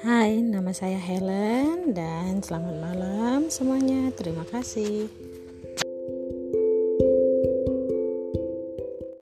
Hai, nama saya Helen dan selamat malam semuanya. Terima kasih.